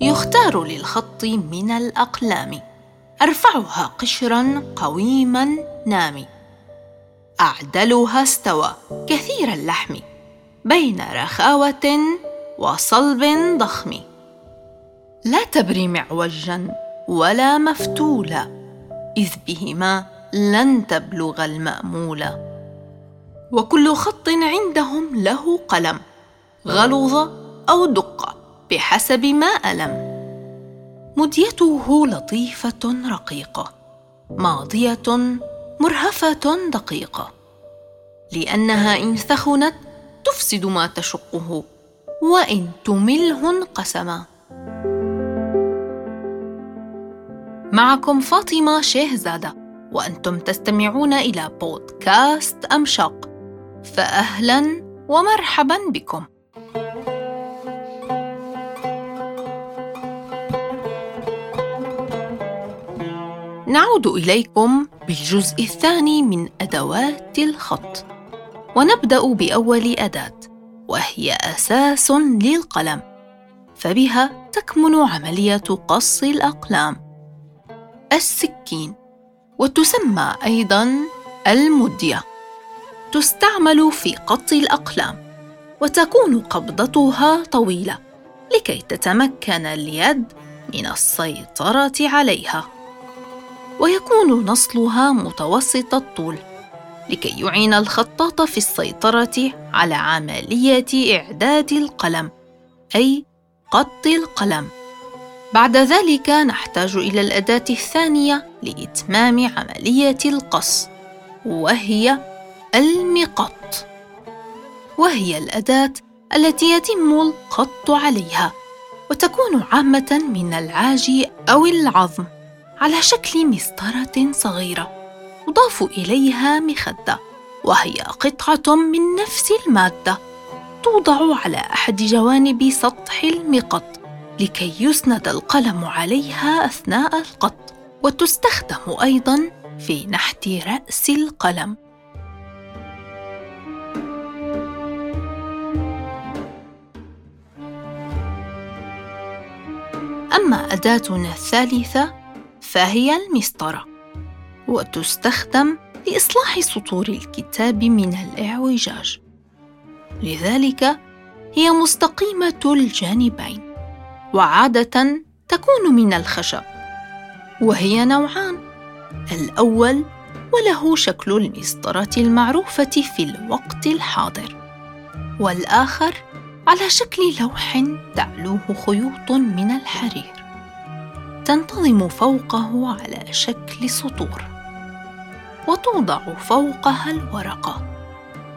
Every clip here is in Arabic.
يختار للخط من الأقلام. أرفعها قشرا قويما نامي أعدلها استوى كثير اللحم بين رخاوة وصلب ضخم. لا تبري معوجا ولا مفتولا إذ بهما لن تبلغ المأمولا. وكل خط عندهم له قلم غلظ أو دق بحسب ما ألم. مديته لطيفة رقيقة ماضية مرهفة دقيقة لأنها إن ثخنت تفسد ما تشقه وإن تمله انقسما معكم فاطمة شيهزادة وأنتم تستمعون إلى بودكاست أمشاق فأهلا ومرحبا بكم. نعود إليكم بالجزء الثاني من أدوات الخط. ونبدأ بأول أداة وهي أساس للقلم. فبها تكمن عملية قص الأقلام. السكين وتسمى أيضا المدية. تستعمل في قط الأقلام وتكون قبضتها طويلة لكي تتمكن اليد من السيطرة عليها. ويكون نصلها متوسط الطول لكي يعين الخطاط في السيطرة على عملية إعداد القلم أي قط القلم. بعد ذلك نحتاج إلى الأداة الثانية لإتمام عملية القص وهي المقط. وهي الأداة التي يتم القط عليها وتكون عامة من العاج أو العظم على شكل مسطرة صغيرة تضاف إليها مخدة وهي قطعة من نفس المادة توضع على أحد جوانب سطح المقط لكي يسند القلم عليها أثناء القط وتستخدم أيضا في نحت رأس القلم. أما أداتنا الثالثة فهي المسطرة وتستخدم لإصلاح سطور الكتاب من الإعوجاج. لذلك هي مستقيمة الجانبين وعادة تكون من الخشب وهي نوعان الأول وله شكل المسطرة المعروفة في الوقت الحاضر والآخر على شكل لوح تعلوه خيوط من الحرير. تنتظم فوقه على شكل سطور وتوضع فوقها الورقه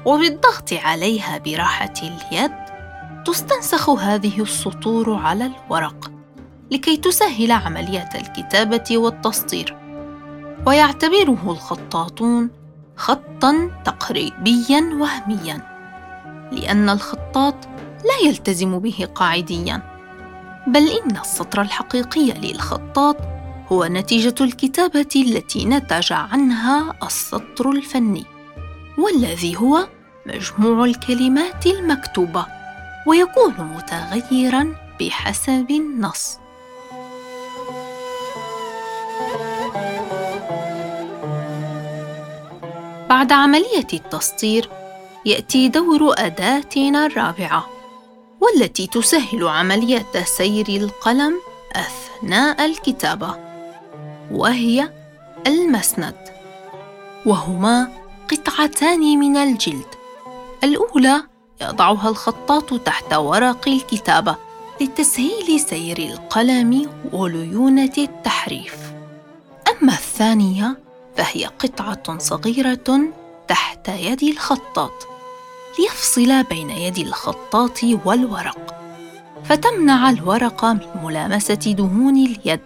وبالضغط عليها براحة اليد تستنسخ هذه السطور على الورق لكي تسهل عمليه الكتابة والتسطير ويعتبره الخطاطون خطا تقريبيا وهميا لأن الخطاط لا يلتزم به قاعديا. بل إن السطر الحقيقي للخطاط هو نتيجة الكتابة التي نتج عنها السطر الفني والذي هو مجموع الكلمات المكتوبة ويكون متغيرا بحسب النص. بعد عملية التسطير يأتي دور أداتنا الرابعة. والتي تسهل عملية سير القلم أثناء الكتابة وهي المسند. وهما قطعتان من الجلد. الأولى يضعها الخطاط تحت ورق الكتابة لتسهيل سير القلم وليونة التحريف. أما الثانية فهي قطعة صغيرة تحت يد الخطاط. ليفصل بين يد الخطاط والورق فتمنع الورق من ملامسة دهون اليد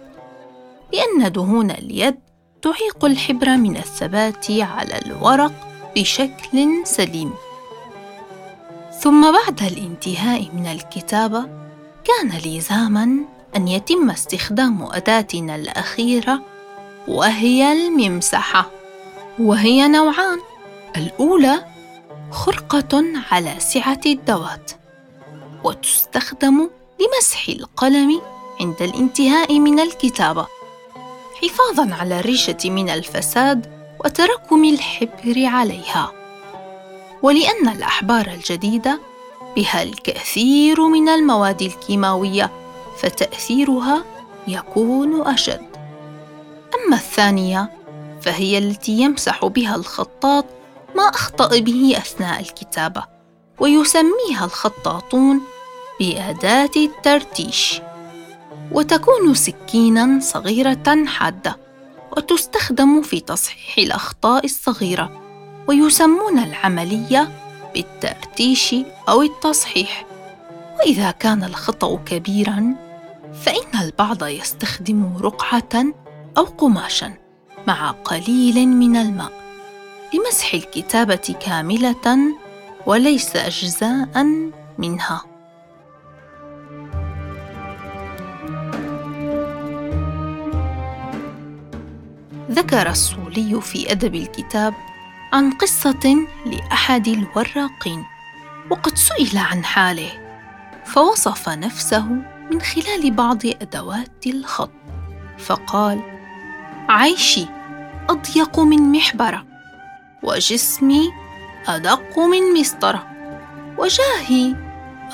لأن دهون اليد تعيق الحبر من الثبات على الورق بشكل سليم. ثم بعد الانتهاء من الكتابه كان لزاما أن يتم استخدام أداتنا الأخيرة وهي الممسحه وهي نوعان الأولى خرقة على سعة الدوات وتستخدم لمسح القلم عند الانتهاء من الكتابة حفاظا على الريشة من الفساد وتراكم الحبر عليها. ولأن الأحبار الجديدة بها الكثير من المواد الكيماوية فتأثيرها يكون أشد. أما الثانية فهي التي يمسح بها الخطاط ما أخطأ به أثناء الكتابة ويسميها الخطاطون بأداة الترتيش. وتكون سكينا صغيرة حادة وتستخدم في تصحيح الأخطاء الصغيرة ويسمون العملية بالترتيش أو التصحيح. وإذا كان الخطأ كبيرا فإن البعض يستخدم رقعة أو قماشا مع قليل من الماء. لمسح الكتابة كاملة وليس أجزاء منها. ذكر الصولي في أدب الكتاب عن قصة لأحد الوراقين وقد سئل عن حاله فوصف نفسه من خلال بعض أدوات الخط فقال عيشي أضيق من محبرة وجسمي أدق من مسطرة وجاهي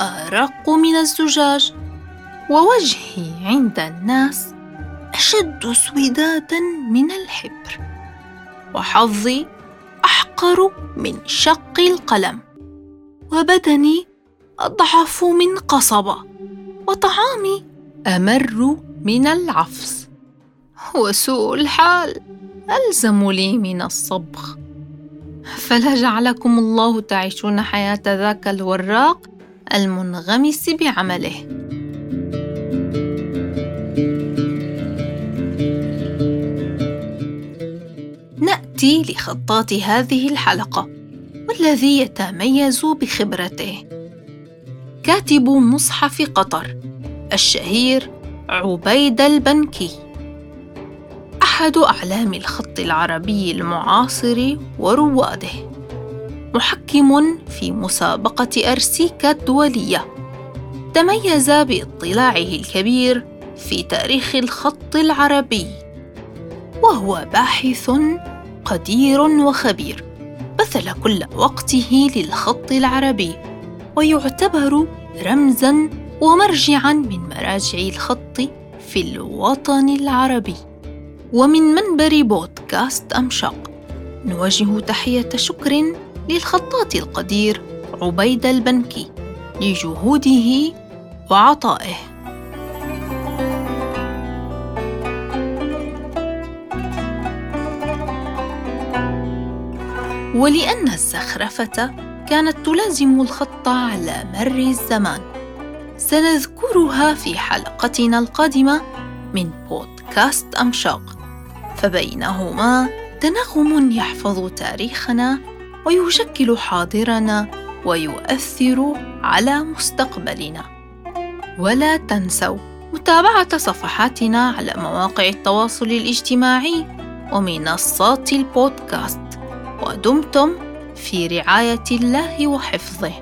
أرق من الزجاج ووجهي عند الناس أشد سودادا من الحبر وحظي أحقر من شق القلم وبدني أضعف من قصبة وطعامي أمر من العفس وسوء الحال ألزم لي من الصبغ. فلا جعلكم الله تعيشون حياة ذاك الوراق المنغمس بعمله. نأتي لخطاط هذه الحلقة والذي يتميز بخبرته. كاتب مصحف قطر الشهير عبيد البنكي. أحد أعلام الخط العربي المعاصر ورواده محكم في مسابقة ارسيكا الدولية. تميز باطلاعه الكبير في تاريخ الخط العربي. وهو باحث قدير وخبير. بذل كل وقته للخط العربي. ويعتبر رمزا ومرجعا من مراجع الخط في الوطن العربي. ومن منبر بودكاست أمشق. نوجه تحية شكر للخطاط القدير عبيد البنكي لجهوده وعطائه. ولأن الزخرفة كانت تلازم الخط على مر الزمان سنذكرها في حلقتنا القادمة من بودكاست أمشاق فبينهما تنغم يحفظ تاريخنا ويشكل حاضرنا ويؤثر على مستقبلنا. ولا تنسوا متابعة صفحاتنا على مواقع التواصل الاجتماعي ومنصات البودكاست. ودمتم في رعاية الله وحفظه.